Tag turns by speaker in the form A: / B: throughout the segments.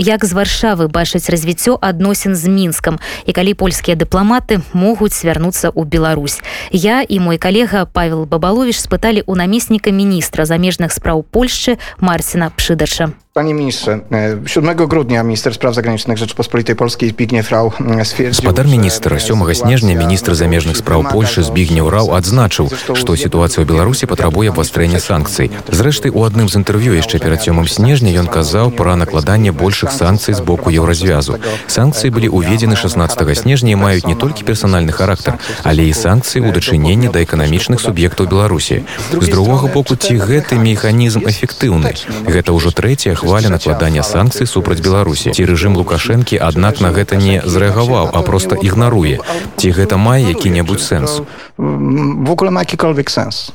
A: як з варшавы бачыць развіццё адносін з мінскам. І калі польскія дыпламаты могуць свярнуцца ў Беларусь. Я і мой калега павел бабалович спыталі у намесніка міністра замежных спраў польшчы марціна пшыдача
B: Panie ministrze, 7 grudnia minister spraw zagranicznych Rzeczypospolitej Polskiej Zbigniew Rau stwierdził...
C: Спадар міністра 7 снежня міністр замежных спраў Польшы Збігнеў Рау адзначыў, што сітуацыя ў Беларусі патрабуе абвастрэння санкцый. Зрэшты, у адным з інтэрв'ю яшчэ перад 7 снежня ён казаў пра накладанне большых санкцый з боку еўразвязу. Санкцыі былі ўведзены 16 снежня і маюць не толькі персанальны характар, але і санкцыі ў дачыненні да эканамічных суб'ектаў Беларусі. З другога боку, ці гэты механізм эфектыўны. Гэта ўжо трэцяя хваля накладання санкцый супраць беларусі. Ці рэжым лукашэнкі аднак на гэта не зрэагаваў а просто ігнаруе. Ці гэта мае які-небудзь сэнс?
B: Ogóle ma jakikolwiek sens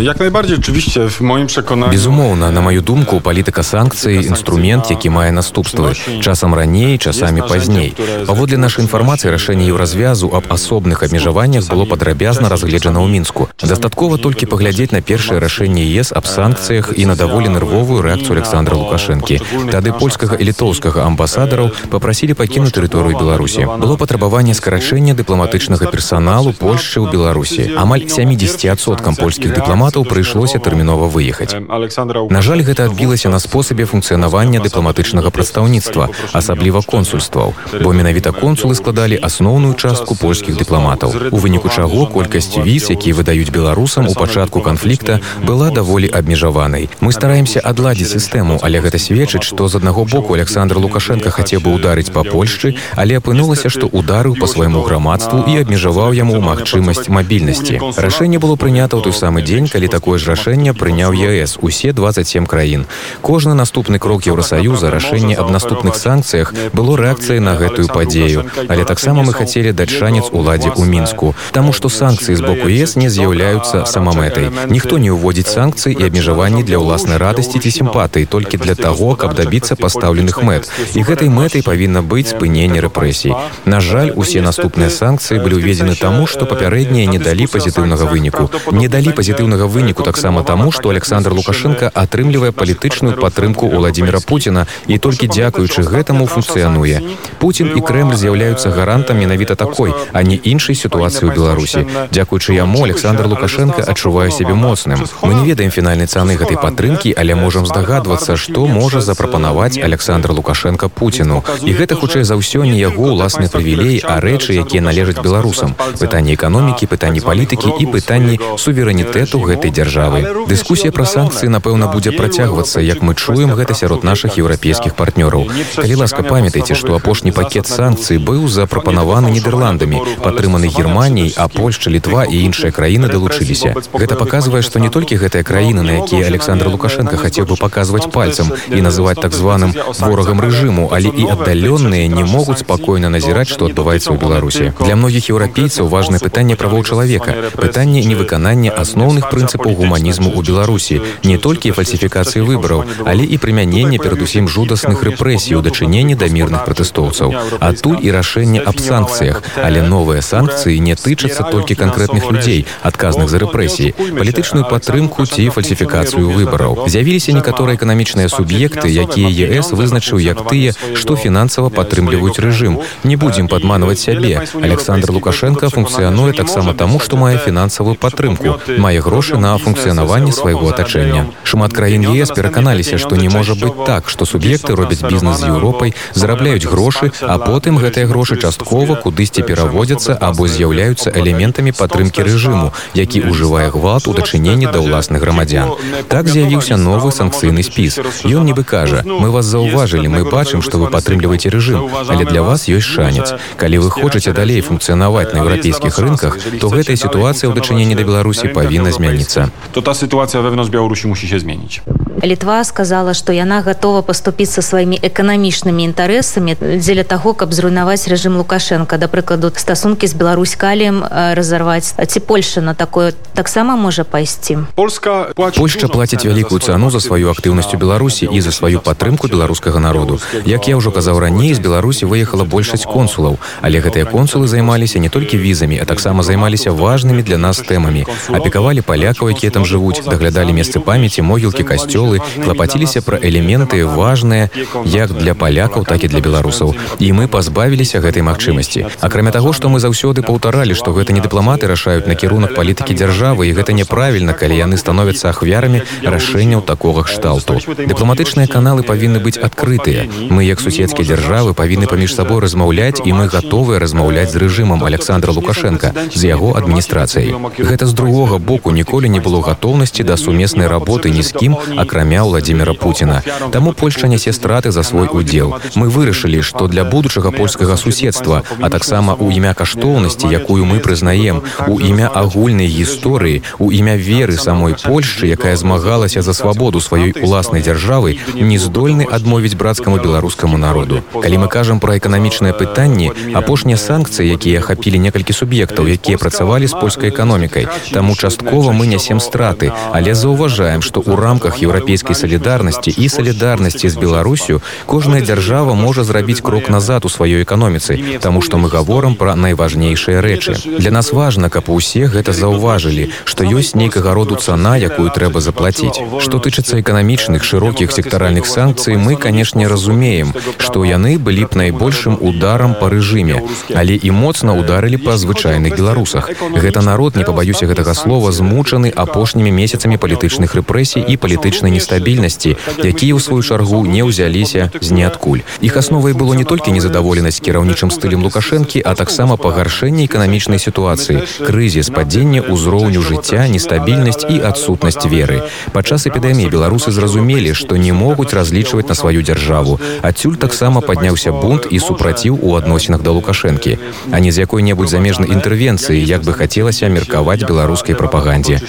D: як найбарdziej oczywiście w moim przekonaniu
C: безумоўна на маю думку палітыка санкцыі інструмент які мае наступствы часам раней часамі пазней паводле нашай інфармацыі рашэнне еўразвязу аб асобных абмежаваннях было падрабязна разгледжана ў мінску дастаткова толькі паглядзець на першае рашэнне ес аб санкцыях і на даволі нервовую рэакцыю александра лукашэнкі тады польскага і літоўскага амбасадараў папрасілі пакінуць тэрыторыю беларусі было патрабаванне скарачэння дыпламатычнага персаналу польшчы ў беларусі амаль 70соткам польскіх дыпламатаў прыйшлося тэрмінова выехаць на жаль гэта адбілася на спосабе функцыянавання дыпламатычнага прадстаўніцтва асабліва консульстваў бо менавіта консулы складалі асноўную частку польскіх дыпламатаў у выніку чаго колькасць віз якія выдаюць беларусам у пачатку канфлікта была даволі абмежаванай мы стараемся адладзіць сістэму але гэта сведчыць што з аднаго боку александр лукашенко хацеў бы ударыць па польшчы але апынулася што ударыў по свайму грамадству і абмежаваў яму магчымасць мабільнасці рашэнне было прынята ў той самы дзень калі такое ж рашэнне прыняў ЕС. Усе 27 краін. Кожны наступны крок еўросаюза рашэнне аб наступных санкцыях было рэакцыяй на гэтую падзею. Але таксама мы хацелі даць шанец уладзе ў мінску. Таму што санкцыі з боку ЕС не з'яўляюцца самамэтай ніхто не ўводзіць санкцыі і абмежаванні для ўласнай радасці ці сімпатыі толькі для таго каб дабіцца пастаўленых мэт. І гэтай мэтай павінна быць спыненне рэпрэсій. На жаль усе наступныя санкцыі былі ўведзены таму што папярэднія не далі пазітыўнага выніку. Не далі пазітыўнага выніку таксама таму што александр лукашенко атрымлівае палітычную падтрымку владимира путина і толькі дзякуючы гэтаму функцыянуе путин і кремль з'яўляюцца гарантам менавіта такой а не іншай сітуацыі ў беларусі дзякуючы яму александр лукашенко адчувае сябе моцным мы не ведаем фінальнай цаны гэтай падтрымкі але можам здагадвацца што можа запрапанаваць александр лукашенко путину. І гэта хутчэй за ўсё не яго ўласныя прывілеі а рэчы якія належаць беларусам. Пытанне эканомікі пытанні палітыкі і пытанні суверэнітэту гэтай дзяржавы. Дыскусія пра санкцыі напэўна будзе працягвацца як мы чуем гэта сярод наших еўрапейскіх партнёраў. Калі ласка памятайце што апошні пакет санкцый быў запрапанаваны нідерландамі падтрыманы германіяй а польшча літва і іншыя краіны далучыліся. Гэта паказвае што не толькі гэтая краіна на якія александр лукашенко хацеў бы паказваць пальцам і называть так званым ворагам рэжыму але і аддаленныя не могуць спакойна назіраць што адбываецца ў беларусі. Для многіх еўрапейцаў важное пытанне правоў чалавека пытанне невыканання асноўных прынцыпаў гуманізму ў беларусі не толькі фальсіфікацыі выбараў але і прымянення перадусім жудасных рэпрэсій у дачыненні да мірных пратэстоўцаў адтуль і рашэнне аб санкцыях але новыя санкцыі не тычацца толькі канкрэтных людзей адказных за рэпрэсіі палітычную падтрымку ці фальсіфікацыю выбараў з'явіліся некаторыя эканамічныя суб'екты якія ЕС вызначыў як тыя што фінансава падтрымліваюць рэжым не будзем падманваць сябе александр лукашенко функцыянуе таксама таму што мае фінансавую падтрымку мае грошы на функцыянаванне свайго атачэння шмат краін ЕС пераканаліся што не можа быць так што суб'екты робяць бізнес з еўропай зарабляюць грошы а потым гэтыя грошы часткова кудысьці пераводзяцца або з'яўляюцца элементамі падтрымкі рэжыму які ўжывае гвалт у дачыненні да ўласных грамадзян так з'явіўся новы санкцыйны спіс. ён нібы кажа мы вас заўважылі мы бачым што вы падтрымліваеце рэжым але для вас ёсць шанец калі вы хочаце далей функцыянаваць на еўрапейскіх рынках то гэтая сітуацыя ў дачыненні да беларусі павінна змяніцца
D: то та сітуацыя вэвно з беларусі мусі się зменіць
A: літва сказала што яна готова паступіцца сваімі эканамічнымі інтарэсамі дзеля таго каб зруйнаваць рэжым лукашенко да прыкладу стасункі з беларусь каліем разарваць. Ці польша на такое таксама можа пайсці?
D: Польска
C: польша плаціць вялікую цану за сваю актыўнасць у беларусі і за сваю падтрымку беларускага народу. Як я ўжо казаў раней з беларусі выехала большасць консулаў але гэтыя консулы займаліся не толькі візамі а таксама займаліся важнымі для нас тэмамі апекавалі палякаў якія там жывуць даглядалі месцы памяці могілкі касцёлы школы клапаціліся пра элементы важныя як для палякаў так і для беларусаў і мы пазбавіліся гэтай магчымасці акрамя таго што мы заўсёды паўтаралі што гэта не дыпламаты рашаюць накірунак палітыкі дзяржавы і гэта няправільна калі яны становяцца ахвярамі рашэнняў такога кшталту дыпламатычныя каналы павінны быць адкрытыя мы як суседскія дзяржавы павінны паміж сабой размаўляць і мы гатовыя размаўляць з рэжымам александра лукашенко з яго адміністрацыяй гэта з другога боку ніколі не было гатоўнасці да сумеснай работы ні з кім акрамя владимира путина. Таму польша нясе страты за свой удзел мы вырашылі што для будучага польскага суседства а таксама у імя каштоўнасці якую мы прызнаем у імя агульнай гісторыі у імя веры самой польшчы якая змагалася за свабоду сваёй уласнай дзяржавы не здольны адмовіць брацкаму беларускаму народу. Калі мы кажам пра эканамічнае пытанне апошнія санкцыі якія ахапілі некалькі суб'ектаў якія працавалі з польскай эканомікай таму часткова мы нясем страты але заўважаем што ў рамках еўрапейскай салідарнасці і салідарнасці з беларусю кожная дзяржава можа зрабіць крок назад у сваёй эканоміцы таму што мы гаворам пра найважнейшыя рэчы для нас важна каб усе гэта заўважылі што ёсць нейкага роду цана якую трэба заплаціць што тычыцца эканамічных шырокіх сектаральных санкцый мы канешне разумеем што яны былі б найбольшым ударам па рэжыме але і моцна ударылі па звычайных беларусах. Гэта народ не пабаюся гэтага слова змучаны апошнімі месяцамі палітычных рэпрэсій і палітычнай нестабільнасці якія ў сваю чаргу не ўзяліся з ніадкуль іх асновай было не толькі незадаволенасць кіраўнічым стылем лукашэнкі а таксама пагаршэнне эканамічнай сітуацыі крызіс падзення ўзроўню жыцця нестабільнасць і адсутнасць веры. Падчас эпідэміі беларусы зразумелі што не могуць разлічваць на сваю дзяржаву. Адсюль таксама падняўся бунт і супраціў у адносінах да лукашэнкі. А не з якой-небудзь замежнай інтэрвенцыі як бы хацелася меркаваць беларускай прапагандзе.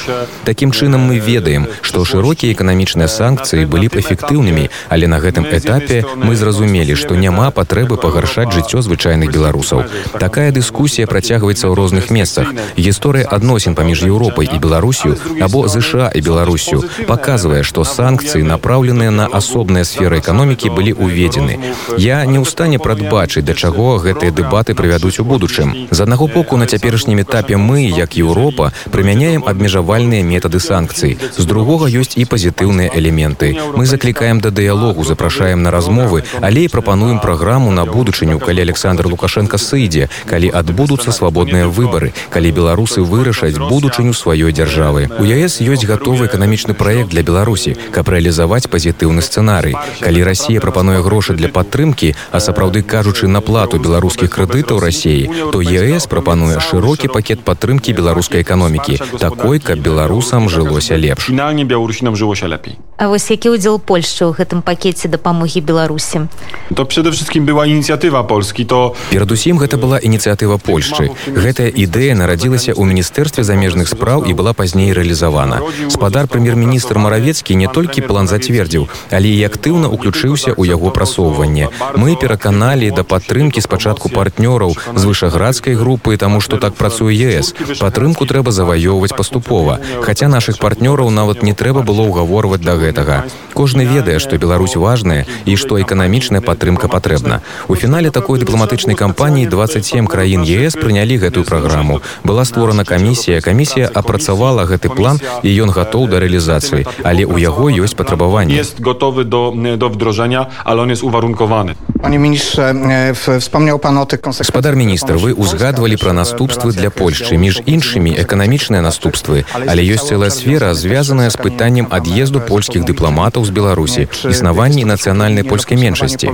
C: Такім чынам мы ведаем што шырокія эканамічныя санкцыі былі б эфектыўнымі але на гэтым этапе мы зразумелі што няма патрэбы пагаршаць жыццё звычайных беларусаў. Такая дыскусія працягваецца ў розных месцах. Гісторыя адносін паміж еўропай і беларусю або ЗША і беларусю паказвае што санкцыі напраўленыя на асобныя сферы эканомікі былі ўведзены я не ў стане прадбачыць да чаго гэтыя дэбаты прывядуць у будучым з аднаго боку на цяперашнім этапе мы як еўропа прымяняем абмежавальныя метады санкцый з другога ёсць і пазітыўныя элементы. Мы заклікаем да дыялогу запрашаем на размовы але і прапануем праграму на будучыню калі александр лукашенко сыдзе калі адбудуцца свабодныя выбары калі беларусы вырашаць будучыню сваёй дзяржавы. У ЕС ёсць гатовы эканамічны праект для беларусі каб рэалізаваць пазітыўны сцэнарый. Калі Росія прапануе грошы для падтрымкі а сапраўды кажучы на плату беларускіх крэдытаў рассіі то ЕС прапануе шырокі пакет падтрымкі беларускай эканомікі такой каб беларусам жылося лепш.
D: Białorusinom żyło się lepiej.
A: А вось які ўдзел Польшчы ў гэтым пакеце дапамогі беларусі?
D: To przede wszystkim była inicjatywa Polski. To
C: перадусім гэта была ініцыятыва польшчы. Гэтая ідэя нарадзілася ў міністэрстве замежных спраў і была пазней рэалізавана. Спадар прэм'ер-міністр маравецкі не толькі план зацвердзіў але і актыўна уключыўся ў яго прасоўванне. Мы пераканалі да падтрымкі спачатку партнёраў з вышаградскай групы таму што так працуе ЕС падтрымку трэба заваёўваць паступова. Хаця наших партнёраў нават не трэба было ўгаворваць да гэтага кожны ведае што Беларусь важная і што эканамічная падтрымка патрэбна у фінале такой дыпламатычнай кампаніі 27 краін ЕС прынялі гэтую праграму была створана камісія камісія апрацавала гэты план і ён гатоў да рэалізацыі але ў яго ёсць патрабаванне
D: gotowy do, do wdrożenia, ale on jest uwarunkowany.
B: Panie ministrze, e, wspomniał pan o tych konsekwencjach.
C: гаспадар міністр вы узгадвалі пра наступствы для польшчы між іншымі эканамічныя наступствы але ёсць цэлая сфера звязаная з пытаннем ад'езду польскіх дыпламатаў з беларусі існаванні нацыянальнай польскай меншасці.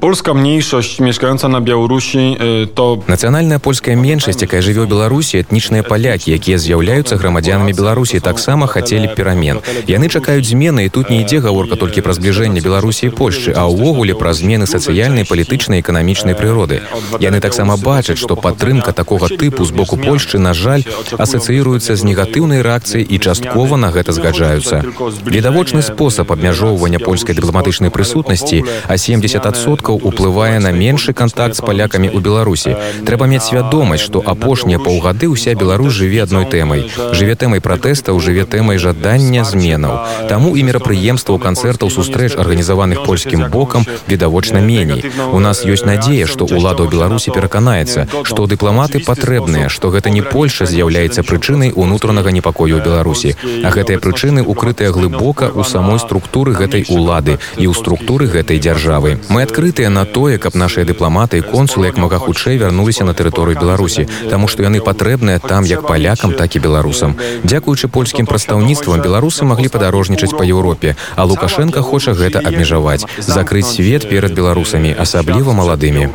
D: Polska mniejszość mieszkająca na Białorusi y, to
C: нацыянальная польская меншасць якая жыве ў беларусі этнічныя палякі якія з'яўляюцца грамадзянамі беларусі таксама хацелі перамен. Яны чакаюць змены і тут не ідзе гаворка толькі пра збліжэнне беларусі і польшчы а ўвогуле пра змены сацыяльнай палітычнай эканамічнай прыроды. Яны таксама бачаць што падтрымка такога тыпу з боку польшчы на жаль асацыіруецца з негатыўнай рэакцыяй і часткова на гэта згаджаюцца відавочны спосаб абмяжоўвання польскай дыпламатычнай прысутнасці а 70соткаў уплывае на меншы кантакт з палякамі ў беларусі. Трэба мець свядомасць што апошнія паўгады ўся Беларусь жыве адной тэмай. Жыве тэмай пратэстаў жыве тэмай жадання зменаў. Таму і мерапрыемстваў канцэртаў сустрэч арганізаваных польскім бокам відавочна меней у нас ёсць надзея што ўлада ў беларусі пераканаецца што дыпламаты патрэбныя што гэта не польша з'яўляецца прычынай унутранага непакою ў беларусі а гэтыя прычыны укрытыя глыбока ў самой структуры гэтай улады і ў структуры гэтай дзяржавы. Мы адкрытыя на тое каб нашыя дыпламаты і консулы як мага хутчэй вярнуліся на тэрыторыю беларусі таму што яны патрэбныя там як палякам так і беларусам. Дзякуючы польскім прадстаўніцтвам беларусы маглі падарожнічаць па еўропе а лукашенко хоча гэта абмежаваць закрыць свет перад беларусамі асабліва маладымі.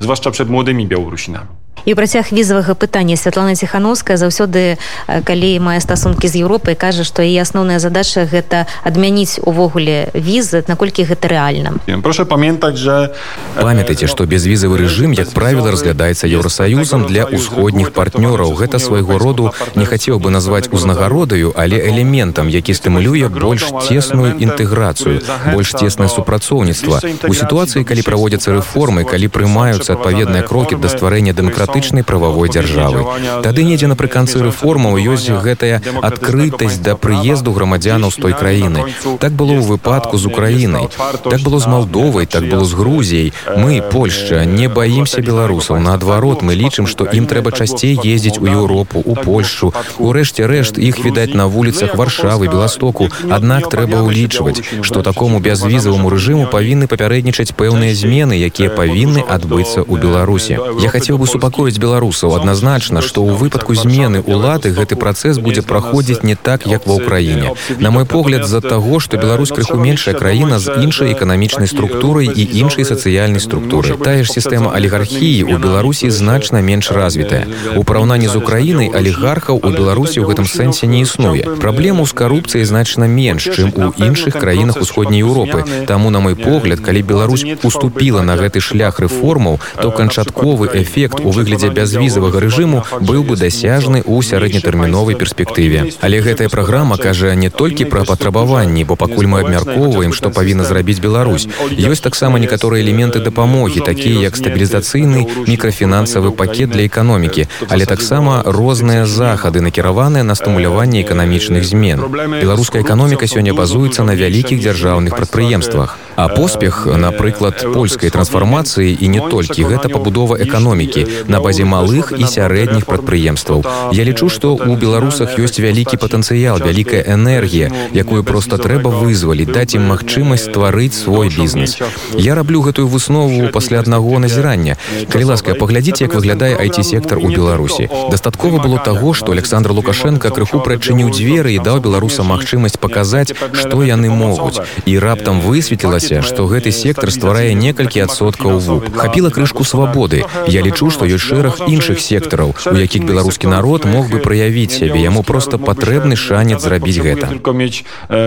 D: Зважча przed młodymi białorusinami
A: і працяг візавага пытання Святлана ціхановская заўсёды калі мае стасункі з Еўропай кажа што яе асноўная задача гэта адмяніць увогуле візы наколькі гэта рэальна.
D: Проша памятаць же
C: памятайце што безвізавы рэжым як правіла разглядаецца еўросаюзам для ўсходніх партнёраў. Гэта свайго роду не хацеў бы назваць узнагародаю але элементам які стымулюе больш цесную інтэграцыю больш цеснае супрацоўніцтва. У сітуацыі калі праводзяцца рэформы калі прымаюцца адпаведныя крокі да стварэння дэмакратычных дэмакратычнай прававой дзяржавы. Тады недзе напрыканцы рэформаў ёсць гэтая адкрытасць да прыезду грамадзянаў з той краіны. Так было ў выпадку з Украінай. Так было з Малдовай, так было з Грузіяй. Мы, Польшча, не баімся беларусаў. Наадварот, мы лічым, што ім трэба часцей ездзіць у Еўропу, у Польшу. Урэшце рэшт іх відаць на вуліцах варшавы, Бластоку. Аднак трэба ўлічваць, што такому бязвізаваму рэжыму павінны папярэднічаць пэўныя змены, якія павінны адбыцца ў Беларусі. Я хацеў бы супакоіць супакоіць беларусаў адназначна што ў выпадку змены улады гэты працэс будзе праходзіць не так як ва ўкраіне на мой погляд з-за таго што беларусь крыху меншая краіна з іншай эканамічнай структурай і іншай сацыяльнай структуры тая ж сістэма алігархіі у беларусі значна менш развітая у параўнанні з украінай алігархаў у беларусі ў гэтым сэнсе не існуе праблему з карупцыяй значна менш чым у іншых краінах усходняй Еўропы таму на мой погляд калі Беларусь уступіла на гэты шлях рэформаў то канчатковы эфект у выглядзе выглядзе бязвізавага рэжыму быў бы дасяжны ў сярэднетэрміновай перспектыве. Але гэтая праграма кажа не толькі пра патрабаванні, бо пакуль мы абмяркоўваем, што павінна зрабіць Беларусь. Ёсць таксама некаторыя элементы дапамогі, такія як стабілізацыйны мікрафінансавы пакет для эканомікі, але таксама розныя захады накіраваныя на стымуляванне эканамічных змен. Беларуская эканоміка сёння базуецца на вялікіх дзяржаўных прадпрыемствах. А поспех, напрыклад, польскай трансфармацыі і не толькі гэта пабудова эканомікі на базе малых і сярэдніх прадпрыемстваў. Я лічу, што ў беларусах ёсць вялікі патэнцыял, вялікая энергія, якую проста трэба вызваліць, даць ім магчымасць стварыць свой бізнес. Я раблю гэтую выснову пасля аднаго назірання. Калі ласка, паглядзіце, як выглядае айти-сектор у Беларусі. Дастаткова было таго, што Александр Лукашенко крыху прачыніў дзверы і даў беларусам магчымасць паказаць, што яны могуць. І раптам высветлілася што гэты сектор стварае некалькі адсоткаў вуп хапіла крышку свабоды я лічу што ёсць шэраг іншых сектараў у якіх беларускі народ мог бы праявіць сябе яму просто патрэбны шанец зрабіць гэта.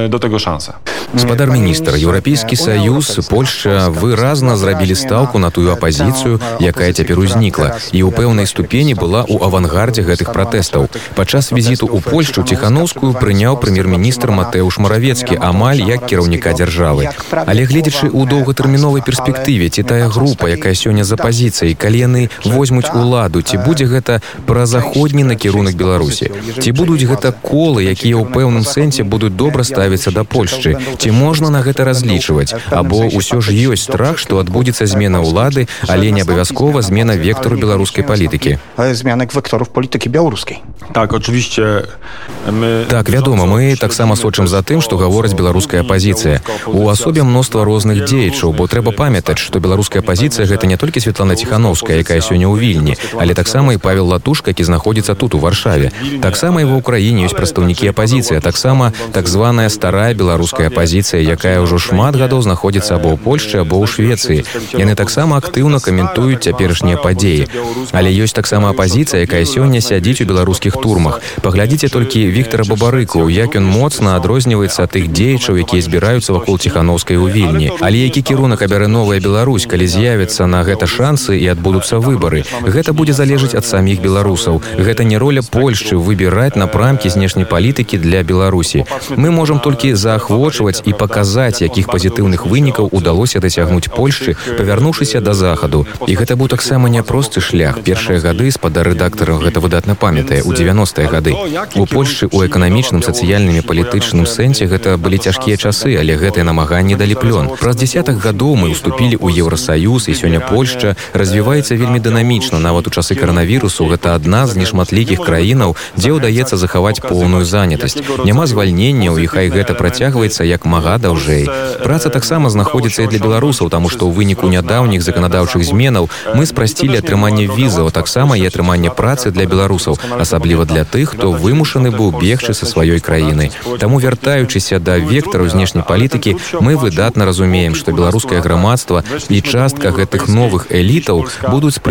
D: до таго шанса.
C: Спадар міністр еўрапейскі саюз польша выразна зрабілі стаўку на тую апазіцыю якая цяпер узнікла. І ў пэўнай ступені была ў авангардзе гэтых пратэстаў падчас візіту ў польшу ціхановскую прыняў прэм'ер-міністр матэуш маравецкі амаль як кіраўніка дзяржавы але гледзячы ў доўгатэрміновай перспектыве ці тая група якая сёння за пазіцыяй калі яны возьмуць уладу ці будзе гэта пра заходні накірунак беларусі? ці будуць гэта колы якія ў пэўным сэнсе будуць добра ставіцца да польшчы. ці можна на гэта разлічваць? Або ўсё ж ёсць страх што адбудзецца змена ўлады але не абавязкова змена вектору беларускай палітыкі
B: змянак векторов палітыкі беларускай
D: так очевіще
C: мы так вядома мы таксама сочым за тым што гавораць беларуская пазіцыя у асобе мноства мноства розных дзеячаў бо трэба памятаць што беларуская пазіцыя гэта не толькі светлана ціхановская якая сёння ў вільні. Але таксама і павел латушка які знаходзіцца тут у варшаве. Таксама і ва ўкраіне ёсць прадстаўнікі апазіцыя таксама так званая старая беларуская пазіцыя якая ўжо шмат гадоў знаходзіцца або ў польшчы або ў швецыі. Яны таксама актыўна каментуюць цяперашнія падзеі. Але ёсць таксама апазіцыя якая сёння сядзіць у беларускіх турмах. Паглядзіце толькі Віктора бабарыку як ён моцна адрозніваецца ад тых дзеячаў якія збіраюцца вакол ціхановскай у вільні. Але які кірунак абярэ новая Беларусь калі з'явіцца на гэта шансы і адбудуцца выбары гэта будзе залежыць ад саміх беларусаў. Гэта не роля польшчы выбіраць напрамкі знешняй палітыкі для беларусі. Мы можемм толькі заахвочваць і паказаць якіх пазітыўных вынікаў удалося дасягнуць польшчы павярнуўшыся да захаду. І гэта быў таксама няпросты шлях. Першыя гады спада рэдактара гэта выдатна памятае у 90-е гады. У польшчы у эканамічным сацыяльным і палітычным сэнсе гэта былі цяжкія часы але гэтыя намаганні далі плён. Праз десятых гадоў мы уступілі ў еўросаюз і сёння польшча развіваецца вельмі дынамічна нават у часы каранавірусу гэта адна з нешматлікіх краінаў дзе ўдаецца захаваць поўную занятасць няма звальненняў і хай гэта працягваецца як мага даўжэй праца таксама знаходзіцца і для беларусаў таму што ў выніку нядаўніх заканадаўчых зменаў мы спрасцілі атрыманне візаў таксама і атрыманне працы для беларусаў асабліва для тых хто вымушаны быў бегчы са сваёй краіны таму вяртаючыся да вектару знешняй палітыкі мы выдатна разумеем што беларускае грамадства і частка гэтых новых элітаў будуць з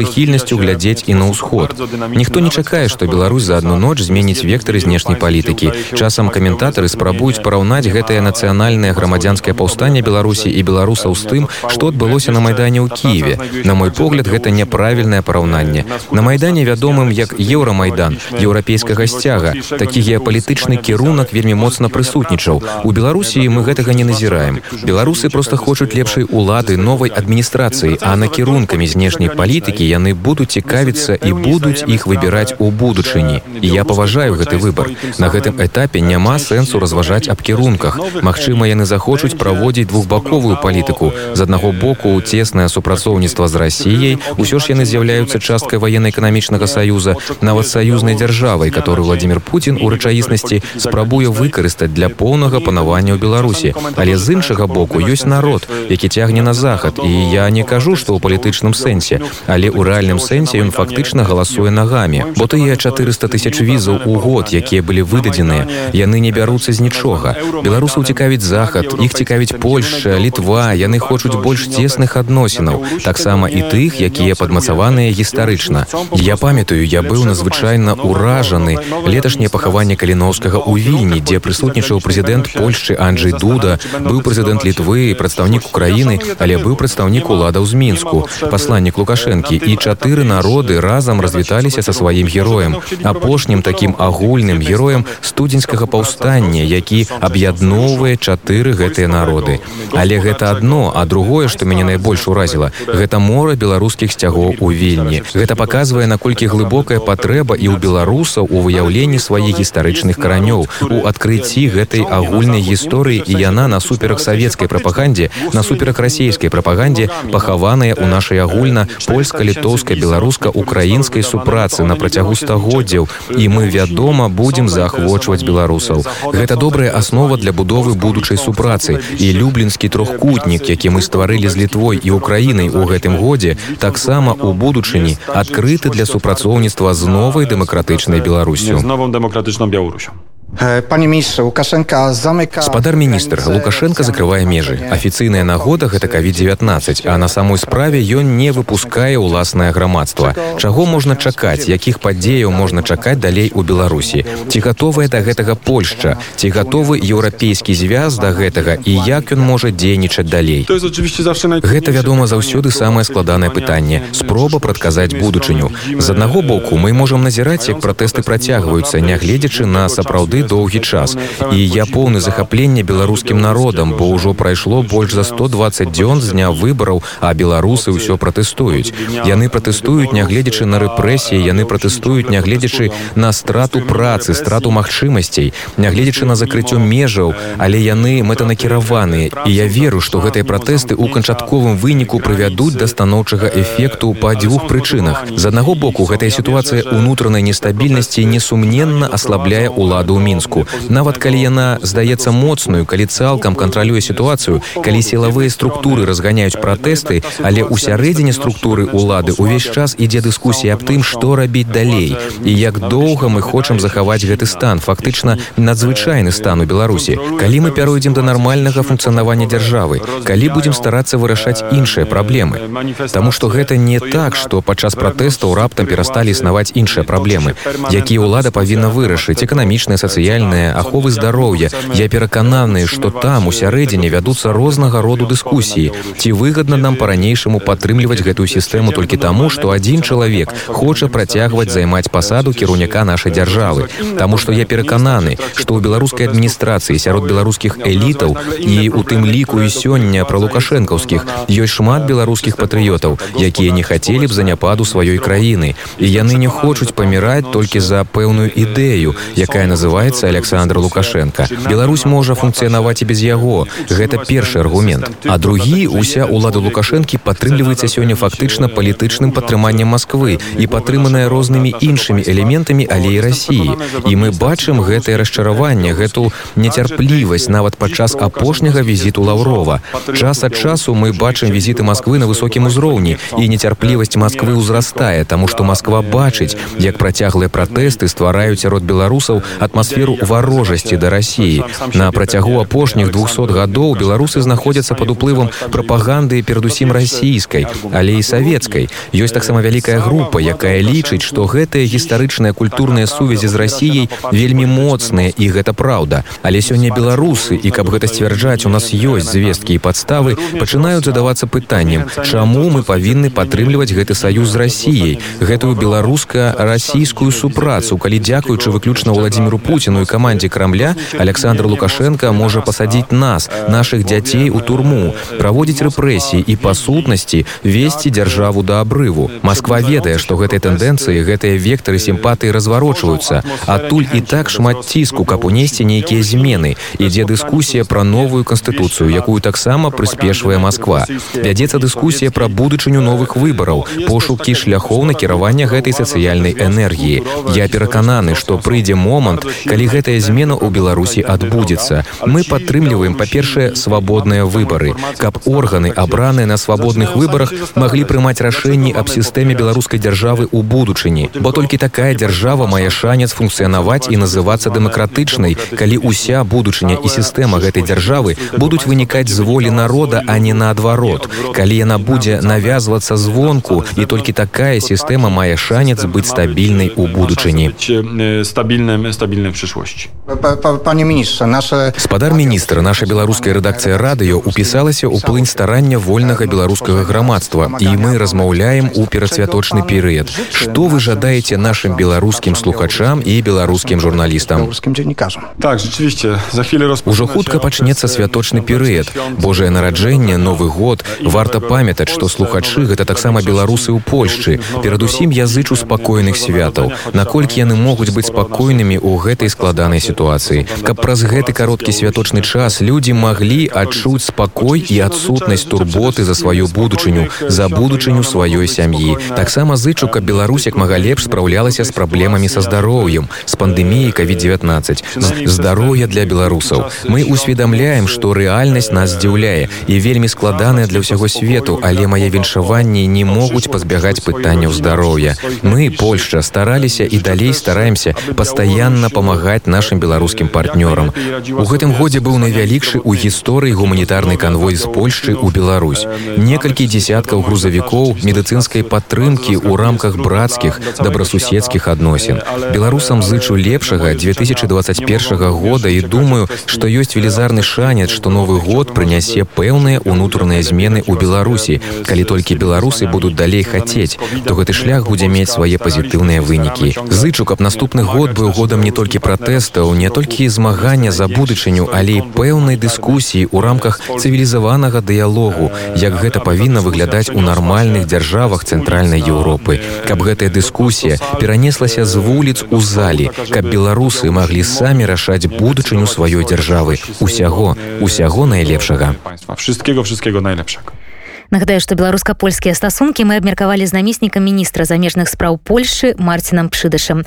C: прыхільнасцю глядзець і на ўсход ніхто не чакае што Беларусь за одну ноч зменіць вектары знешняй палітыкі часам каментатары спрабуюць параўнаць гэтае нацыянальнае грамадзянскае паўстанне беларусі і беларусаў з тым што адбылося на майдане ў кіеве на мой погляд гэта няправільнае параўнанне. На майдане вядомым як еўрамайдан еўрапейскага сцяга такі геапалітычны кірунак вельмі моцна прысутнічаў. У беларусі мы гэтага не назіраем. Беларусы просто хочуць лепшай улады новай адміністрацыі а накірункамі знешняй палітыкі яны будуць цікавіцца і будуць іх выбіраць у будучыні і я паважаю гэты выбор. На гэтым этапе няма сэнсу разважаць аб кірунках Магчыма яны захочуць праводзіць двухбаковую палітыку з аднаго боку цеснае супрацоўніцтва з рассіяй усё ж яны з'яўляюцца часткай военно-эканамічнага саюза нават саюзнай дзяржавай который владимир Путін у рэчаіснасці спрабуе выкарыстаць для поўнага панавання ў беларусі. Але з іншага боку ёсць народ які цягне на захад. І я не кажу што ў палітычным сэнсе але ў рэальным сэнсе ён фактычна галасуе нагамі бо тыя 400 тысяч візаў у год якія былі выдадзеныя яны не бяруцца з нічога. Беларусаў цікавіць захад іх цікавіць польша літва яны хочуць больш цесных адносінаў таксама і тых якія падмацаваныя гістарычна. Я памятаю я быў надзвычайна уражаны леташняе пахаванне каліновскага ў вільні дзе прысутнічаў прэзідэнт польшчы Анджей дуда быў прэзідэнт літвы прадстаўнік украіны але быў прадстаўнік уладаў з мінску пасланнік лукашэнкі. І чатыры народы разам развіталіся са сваім героем. Апошнім такім агульным героем студзеньскага паўстання які аб'ядноўвае чатыры гэтыя народы. Але гэта одно а другое што мяне найбольш уразіла гэта мора беларускіх сцягоў у вільні. Гэта паказвае наколькі глыбокая патрэба і ў беларусаў у выяўленні сваіх гістарычных каранёў. У адкрыцці гэтай агульнай гісторыі і яна насуперак савецкай прапагандзе насуперак расійскай прапагандзе пахаваная ў нашай агульна польска-літоўскай беларуска-украінскай супрацы на працягу стагоддзяў і мы вядома будзем заахвочваць беларусаў гэта добрая аснова для будовы будучай супрацы і люблінскі трохкутнік які мы стварылі з літвой і украінай у гэтым годзе таксама у будучыні адкрыты для супрацоўніцтва з новай дэмакратычнай беларусю
D: z nową demokratyczną Białorusią.
B: Panie ministrze, Łukaszenka zamyka...
C: спадар міністр лукашенко закрывае межы афіцыйная нагода гэта covid-19 а на самой справе ён не выпускае ўласнае грамадства. Чаго можна чакаць? Якіх падзеяў можна чакаць далей у беларусі? Ці гатовая да гэтага польшча? Ці гатовы еўрапейскі звяз да гэтага? І як ён можа дзейнічаць далей. Гэта вядома заўсёды самае складанае пытанне спроба прадказаць будучыню. З аднаго боку мы можам назіраць як пратэсты працягваюцца нягледзячы на сапраўды доўгі час. І я поўны захаплення беларускім народам бо ўжо прайшло больш за 120 дзён з дня выбараў а беларусы ўсё пратэстуюць яны пратэстуюць нягледзячы на рэпрэсіі яны пратэстуюць нягледзячы на страту працы страту магчымасцей нягледзячы на закрыццё межаў. Але яны мэтанакіраваныя і я веру што гэтыя пратэсты ў канчатковым выніку прывядуць да станоўчага эфекту па дзвюх прычынах. З аднаго боку гэтая сітуацыя унутранай нестабільнасці несумненна аслабляе ўладу ў мінску нават калі яна здаецца моцную калі цалкам кантралюе сітуацыю калі сілавыя структуры разганяюць пратэсты але ў сярэдзіне структуры ўлады ўвесь час ідзе дыскусія аб тым што рабіць далей і як доўга мы хочам захаваць гэты стан фактычна надзвычайны стан у беларусі. Калі мы пяройдзем да нармальнага функцыянавання дзяржавы калі будзем старацца вырашаць іншыя праблемы. Таму што гэта не так што падчас пратэстаў раптам перасталі існаваць іншыя праблемы якія ўлада павінна вырашыць эканамічныя сацыяльныя сацыяльныя аховы здароўя. Я перакананы што там у сярэдзіне вядуцца рознага роду дыскусіі. Ці выгадна нам па-ранейшаму падтрымліваць гэтую сістэму толькі таму што адзін чалавек хоча працягваць займаць пасаду кіраўніка нашай дзяржавы? Таму што я перакананы што ў беларускай адміністрацыі сярод беларускіх элітаў і у тым ліку і сёння пра лукашэнкаўскіх ёсць шмат беларускіх патрыётаў якія не хацелі б заняпаду сваёй краіны. І яны не хочуць паміраць толькі за пэўную ідэю якая называется александр лукашенко. Беларусь можа функцыянаваць і без яго гэта першы аргумент. А другі уся ўлада лукашэнкі падтрымліваецца сёння фактычна палітычным падтрыманнем москвы і падтрыманая рознымі іншымі элементамі алеі россии і мы бачым гэтае расчараванне гэту нецярплівасць нават падчас апошняга візіту лаўрова час ад часу мы бачым візіты москвы на высокім узроўні і нецярплівасць москвы ўзрастае таму што москва бачыць як працяглыя пратэсты ствараюць сярод беларусаў атмасферу варожасці да рассіі на працягу апошніх 200 гадоў беларусы знаходзяцца под уплывам прапаганды перадусім расійскай але і савецкай. Ёсць таксама вялікая група якая лічыць што гэтыя гістарычныя культурныя сувязі з рассіяй вельмі моцныя і гэта праўда. Але сёння беларусы і каб гэта сцвярджаць у нас ёсць звесткі і падставы пачынаюць задавацца пытаннем чаму мы павінны падтрымліваць гэты саюз з рассіяй гэтую беларуска-расійскую супрацу калі дзякуючы выключна владимиру путину і камандзе крамля александр лукашенко можа пасадзіць нас наших дзяцей у турму праводзіць рэпрэсіі і па сутнасці весці дзяржаву да абрыву москва ведае што гэтай тэндэнцыі гэтыя вектары сімпатыі разварочваюцца. Адтуль і так шмат ціску каб унесці нейкія змены. Ідзе дыскусія пра новую канстытуцыю якую таксама прыспешвае москва вядзецца дыскусія пра будучыню новых выбараў пошукі шляхоў накіравання гэтай сацыяльнай энергіі. Я перакананы што прыйдзе момант калі гэтая змена ў беларусі адбудзецца мы падтрымліваем па-першае свабодныя выбары каб органы абраныя на свабодных выбарах маглі прымаць рашэнні аб сістэме беларускай дзяржавы ў будучыні. Бо толькі такая дзяржава мае шанец функцыянаваць і называцца дэмакратычнай калі уся будучыня і сістэма гэтай дзяржавы будуць вынікаць з волі народа а не наадварот. Калі яна будзе навязвацца звонку і толькі такая сістэма мае шанец быць стабільнай у будучыні.
D: Стабільным стабільным прышлосці
B: пане міністра наша
C: спадар міністра наша беларуская рэдакцыя радыё упісалася ў плынь старання вольнага беларускага грамадства і мы размаўляем у перадсвяточны перыяд што вы жадаеце нашим беларускім слухачам і беларускім журналістам
D: так rzeczywiście за хвілі роз
C: ужо хутка пачнецца святочны перыяд Божае нараджэнне новы год. варта памятаць што слухачы гэта таксама беларусы ў польшчы перадусім я зычу спакойных святаў наколькі яны могуць быць спакойнымі ў гэтай складанай сітуацыі. Каб праз гэты кароткі святочны час людзі маглі адчуць спакой і адсутнасць турботы за сваю будучыню за будучыню сваёй сям'і. Таксама зычу каб беларусь як мага лепш спраўлялася з праблемамі са здароўем з пандэміяй covid-19 здароўя для беларусаў. Мы усведамляем што рэальнасць нас здзіўляе і вельмі складаная для ўсяго свету але мае віншаванні не могуць пазбягаць пытанняў здароўя. Мы польша стараліся і далей стараемся пастаянна памагаць нашим беларускім партнёрам. У гэтым годзе быў найвялікшы ў гісторыі гуманітарны канвой з польшчы ў Беларусь. Некалькі десяткаў грузавікоў медыцынскай падтрымкі ў рамках брацкіх добрасуседскіх адносін. Беларусам зычу лепшага 2021 года і думаю што ёсць велізарны шанец што новы год прынясе пэўныя унутраныя змены ў беларусі. Калі толькі беларусы будуць далей хацець то гэты шлях будзе мець свае пазітыўныя вынікі. Зычу каб наступны год быў годам не толькі пратэстаў не толькі змагання за будучыню але і пэўнай дыскусіі ў рамках цывілізаванага дыялогу як гэта павінна выглядаць у нармальных дзяржавах цэнтральнай Еўропы. Каб гэтая дыскусія перанеслася з вуліц у залі каб беларусы маглі самі рашаць будучыню сваёй дзяржавы усяго усяго найлепшага.
D: Wszystkiego wszystkiego najlepszego.
A: Нагадаю, што беларуска-польскія стасункі мы абмеркавалі з намеснікам міністра замежных спраў Польшы Марцінам Пшыдышам.